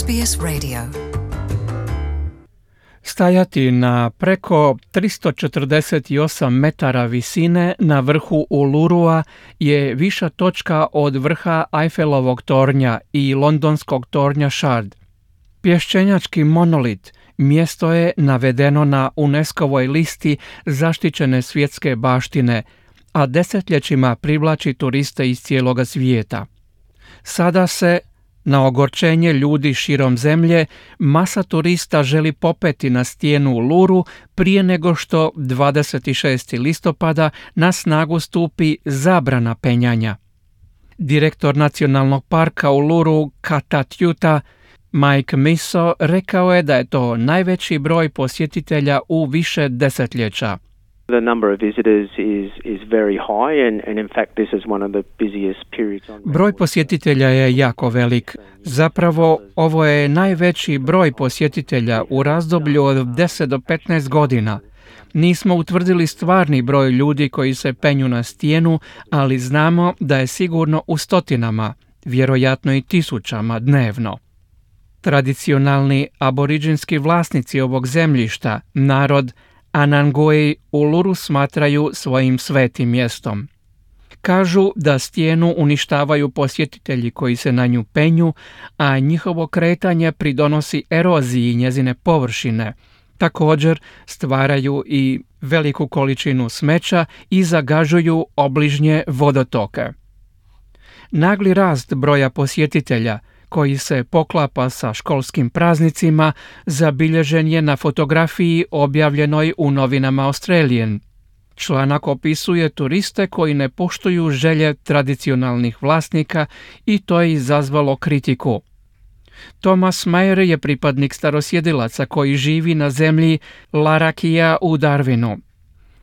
SBS Radio. Stajati na preko 348 metara visine na vrhu Ulurua je viša točka od vrha Eiffelovog tornja i londonskog tornja Shard. Pješčenjački monolit mjesto je navedeno na unesco listi zaštićene svjetske baštine, a desetljećima privlači turiste iz cijeloga svijeta. Sada se na ogorčenje ljudi širom zemlje masa turista želi popeti na stijenu Luru prije nego što 26. listopada na snagu stupi zabrana penjanja. Direktor nacionalnog parka u Luru Katatjuta Mike Miso rekao je da je to najveći broj posjetitelja u više desetljeća. Broj posjetitelja je jako velik. Zapravo ovo je najveći broj posjetitelja u razdoblju od 10 do 15 godina. Nismo utvrdili stvarni broj ljudi koji se penju na stijenu, ali znamo da je sigurno u stotinama, vjerojatno i tisućama dnevno. Tradicionalni aboriđinski vlasnici ovog zemljišta, narod u Uluru smatraju svojim svetim mjestom. Kažu da stijenu uništavaju posjetitelji koji se na nju penju, a njihovo kretanje pridonosi eroziji njezine površine. Također stvaraju i veliku količinu smeća i zagažuju obližnje vodotoke. Nagli rast broja posjetitelja – koji se poklapa sa školskim praznicima zabilježen je na fotografiji objavljenoj u novinama Australijen. Članak opisuje turiste koji ne poštuju želje tradicionalnih vlasnika i to je izazvalo kritiku. Thomas Mayer je pripadnik starosjedilaca koji živi na zemlji Larakija u Darwinu.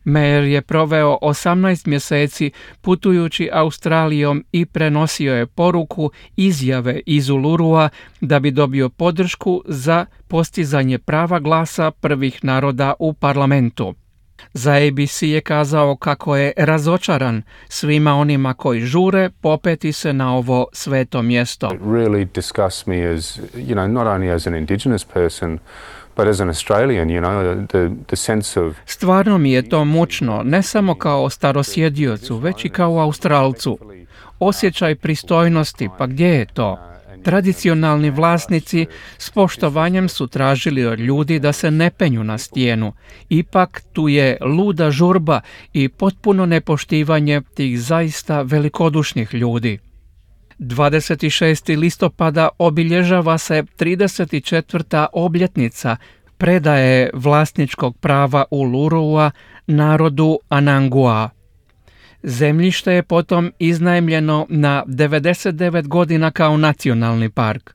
Meyer je proveo 18 mjeseci putujući Australijom i prenosio je poruku izjave iz Ulurua da bi dobio podršku za postizanje prava glasa prvih naroda u parlamentu. Za ABC je kazao kako je razočaran svima onima koji žure popeti se na ovo sveto mjesto. It really disgusts me as, you know, Stvarno mi je to mučno, ne samo kao starosjediocu, već i kao Australcu. Osjećaj pristojnosti, pa gdje je to? Tradicionalni vlasnici s poštovanjem su tražili od ljudi da se ne penju na stijenu. Ipak tu je luda žurba i potpuno nepoštivanje tih zaista velikodušnih ljudi. 26. listopada obilježava se 34. obljetnica predaje vlasničkog prava u Lurua, narodu Anangua. Zemljište je potom iznajmljeno na 99 godina kao nacionalni park.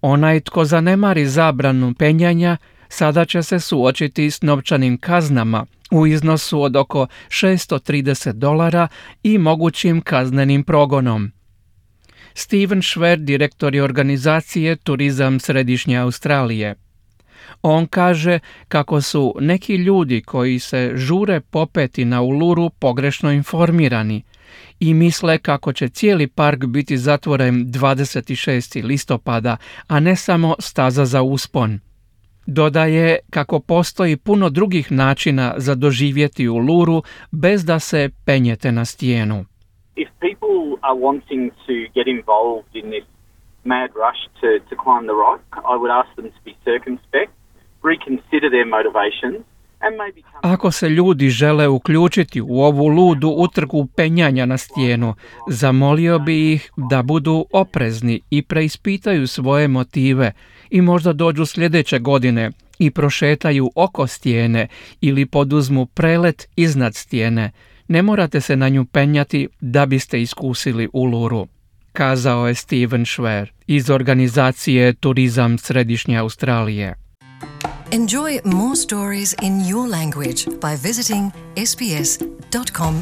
Onaj tko zanemari zabranu penjanja sada će se suočiti s novčanim kaznama u iznosu od oko 630 dolara i mogućim kaznenim progonom. Steven Schwer, direktor je organizacije Turizam Središnje Australije. On kaže kako su neki ljudi koji se žure popeti na Uluru pogrešno informirani i misle kako će cijeli park biti zatvoren 26. listopada, a ne samo staza za uspon. Dodaje kako postoji puno drugih načina za doživjeti luru bez da se penjete na stijenu mad rush to, to climb the rock, I would ask them to be circumspect, reconsider their motivations, Ako se ljudi žele uključiti u ovu ludu utrku penjanja na stijenu, zamolio bi ih da budu oprezni i preispitaju svoje motive i možda dođu sljedeće godine i prošetaju oko stijene ili poduzmu prelet iznad stijene. Ne morate se na nju penjati da biste iskusili uluru kazao je Steven Schwer iz organizacije Turizam Središnje Australije. Enjoy more stories in your language by visiting sbs.com.au.